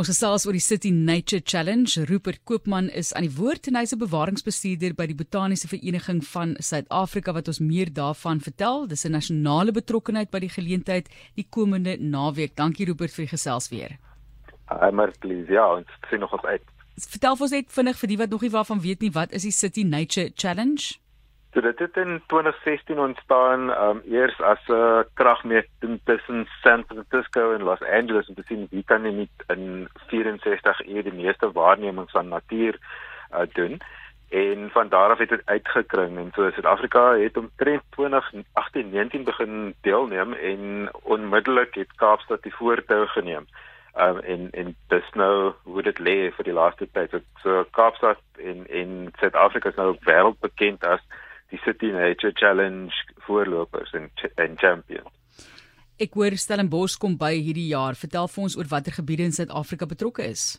Ons gesels oor die City Nature Challenge. Rupert Koopman is aan die woord en hy's 'n bewaringsbestuurder by die Botaniese Vereniging van Suid-Afrika wat ons meer daarvan vertel. Dis 'n nasionale betrokkenheid by die geleentheid die komende naweek. Dankie Rupert vir die gesels weer. Hi Marlies, ja, ons sien nog op uit. Vertel ons net vinnig vir die wat nog nie waarvan weet nie, wat is die City Nature Challenge? So dit het in 2016 ontstaan, um eers as 'n uh, kragmeting tussen San Francisco en Los Angeles om te sien wie kan nie in 64 uur die meeste waarnemings van natuur uh, doen. En van daar af het dit uitgekring en so Suid-Afrika het omtrent 2018 19 begin deelneem en onmiddellik het Kaapstad die voortou geneem. Um en en dis nou hoe dit lê vir die laaste tyd. So Kaapstad en en Suid-Afrika is nou wêreldbekend as die City Nature Challenge voorlopers en en champions. Ek hoor Stellenbosch kom by hierdie jaar. Vertel vir ons oor watter gebiede in Suid-Afrika betrokke is.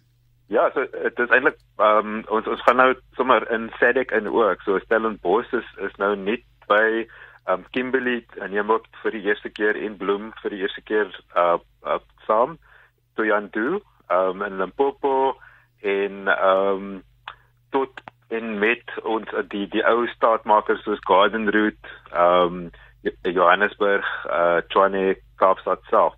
Ja, so dit is eintlik ehm um, ons ons gaan nou sommer in Sadik en ook. So Stellenbosch is is nou net by ehm um, Kimberley en jy moet vir die eerste keer in Bloem vir die eerste keer uh, uh saam toe Jan doen ehm um, in Limpopo en ehm um, tot en met ons die die ou staatmakers soos Garden Route, ehm um, Johannesburg, eh uh, Tshwane, Kaapstad self.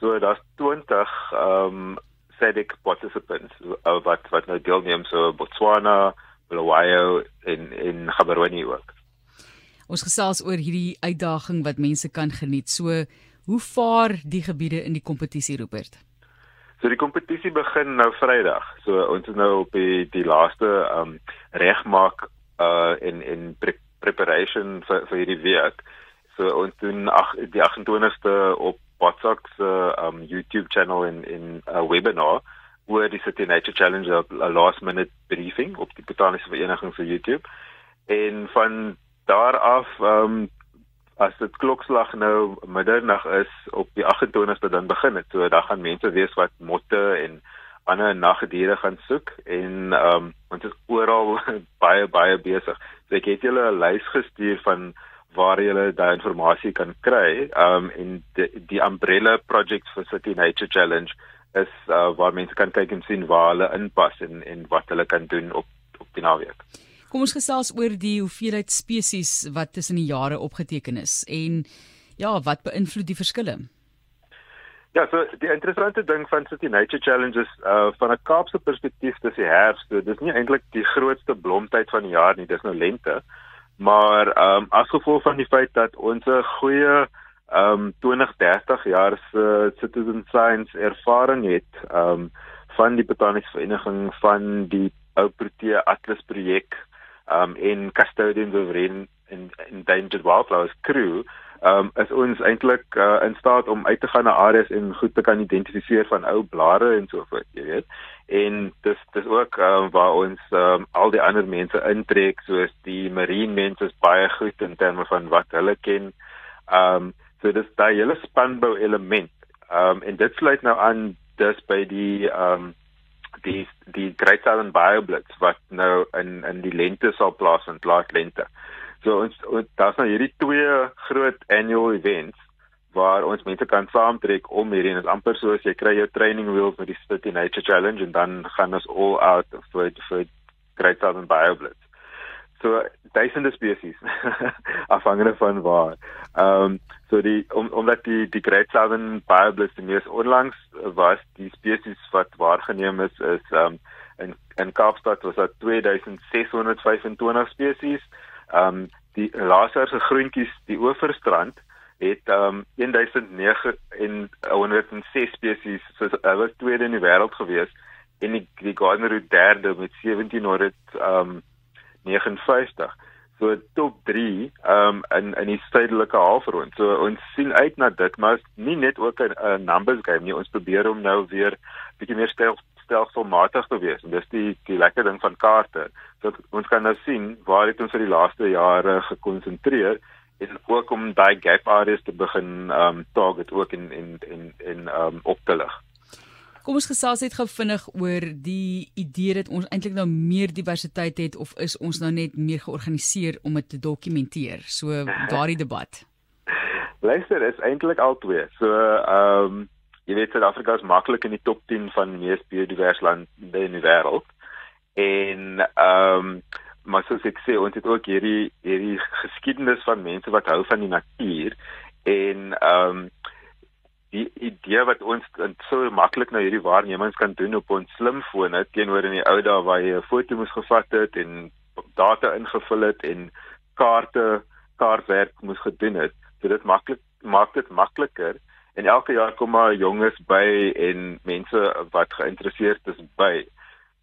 So daar's 20 ehm um, SADC participants uh, wat wat nou deelneem so Botswana, Bulawayo en en Gaborone ook. Ons gesels oor hierdie uitdaging wat mense kan geniet. So hoe vaar die gebiede in die kompetisie Rupert? So die kompetisie begin nou Vrydag. So ons is nou op die die laaste um regmaak uh in in pre preparation vir vir hierdie week. So ons doen ag die 28ste op Potsock se um YouTube channel in in 'n webinar oor die City Nature Challenge 'n last minute briefing op die Botaniese Vereniging vir YouTube. En van daar af um as dit klokslag nou middernag is op die 28ste dan begin dit. So dan gaan mense weet wat motte en ander nagdiere gaan soek en ehm um, ons is oral baie baie besig. So ek het julle 'n lys gestuur van waar jy daai inligting kan kry. Ehm um, en die, die umbrella project for City Nature Challenge is uh, waar mense kan kyk en sien waar hulle inpas en en wat hulle kan doen op op die naweek. Kom ons gesels oor die hoeveelheid spesies wat tussen die jare opgeteken is en ja, wat beïnvloed die verskille? Ja, so die interessante ding van City Nature Challenges uh van 'n Kaapse perspektief dis die herfs. So, dis nie eintlik die grootste blomtyd van die jaar nie, dis nou lente. Maar ehm um, as gevolg van die feit dat ons 'n goeie ehm um, 20, 30 jaar se citizen science ervaring het, ehm um, van die botaniese vereniging van die ou Protea Atlas projek um en custodians of in in endangered wildflowers crew um is ons eintlik uh, in staat om uit te gaan na areas en goed te kan identifiseer van ou blare en so voort jy weet. En dis dis ook um, waar ons um, al die ander mense intrek soos die marine mense is baie goed in terme van wat hulle ken. Um so dis daai hele spanbou element. Um en dit sluit nou aan dis by die um die die Great Southern BioBlitz wat nou in in die lente sal plaasvind laat lente. So ons, daar's nou hierdie twee groot annual events waar ons mense kan saamtrek om hierdie en is amper soos jy kry jou training wheels met die City Nature Challenge en dan gaan ons all out vir vir Great Southern BioBlitz so duisende spesies afhangende van waar. Ehm um, so die om omdat die die Great Southern Bioblitz die mees onlangs was die spesies wat waargeneem is is ehm um, in in Kaapstad was dit 2625 spesies. Ehm um, die laaste se groentjies die Oeverstrand het ehm um, 1906 spesies so was tweede in die wêreld gewees en die, die Gardner Route derde met 1700 ehm um, 59. So top 3 um in in die suidelike halfrond. So ons sien uit na dit, maar nie net ook 'n numbers game nie. Ons probeer om nou weer bietjie meer stelselmatig te wees. En dis die die lekker ding van kaarte. So ons kan nou sien waar het ons vir die laaste jare gekonsentreer en ook om daai gap areas te begin um target ook in in in in um op te lig. Kom ons gesels net gou vinnig oor die idee dat ons eintlik nou meer diversiteit het of is ons nou net meer georganiseer om dit te dokumenteer. So daardie debat. Luister is eintlik al twee. So ehm um, jy weet Suid-Afrika is maklik in die top 10 van mees biodiverse lande in die wêreld. En ehm um, maar soos ek sê, ons het ook hierdie hierdie geskiedenis van mense wat hou van die natuur en ehm um, die idee wat ons so maklik nou hierdie waarnemings kan doen op ons slimfone teenoor in die ou dae waar jy 'n foto moes gevat het en data ingevul het en kaarte kaartwerk moes gedoen het. So dit maklik maak dit makliker en elke jaar kom maar jonges by en mense wat geïnteresseerd is by.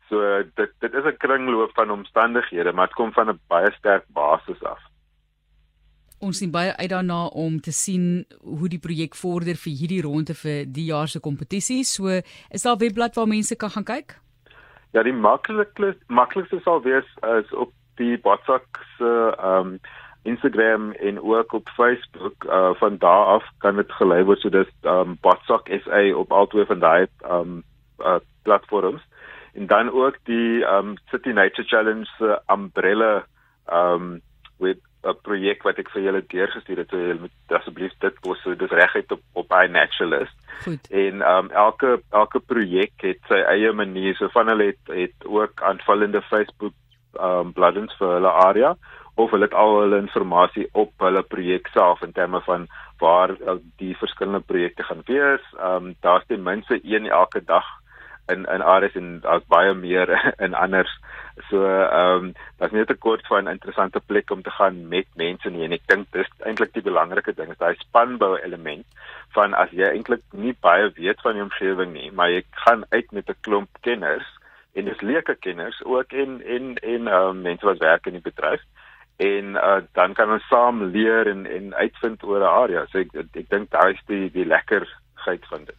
So dit dit is 'n kringloop van omstandighede, maar dit kom van 'n baie sterk basis af. Ons sien baie uit daarna om te sien hoe die projek vorder vir hierdie ronde vir die jaar se kompetisie. So is daar 'n webblad waar mense kan gaan kyk? Ja, die maklikste maklikste sal wees is op die Botsak se ehm um, Instagram en ook op Facebook. Uh van daar af kan dit gelei word so dis um, Botsak SA op albei van daai um, uh, platforms. En dan ook die um, City Nature Challenge uh, umbrella um, web 'n projek wat ek vir julle deurgestuur het, so julle moet asseblief dit pos, so dis reguit op op iNaturalist. Goed. En um, elke elke projek het sy eie manier, so van hulle het het ook aanvullende Facebook um, bladsy vir hulle area of hulle het al hulle inligting op hulle projek self in terme van waar uh, die verskillende projekte gaan wees. Ehm um, daar's ten minste een elke dag in in areas en daar's baie meer in anders. So ehm um, daar's net 'n kort van 'n interessante plek om te gaan met mense nie en ek dink dis eintlik die belangrike ding is daai spanbou element van as jy eintlik nie baie weet van die omgewing nie, maar jy gaan uit met 'n klomp kenners en dis leuke kenners ook en en en ehm um, mense wat werk in die bedryf en uh, dan kan ons saam leer en en uitvind oor 'n area. So ek ek dink daai is die die lekkerheid van dit.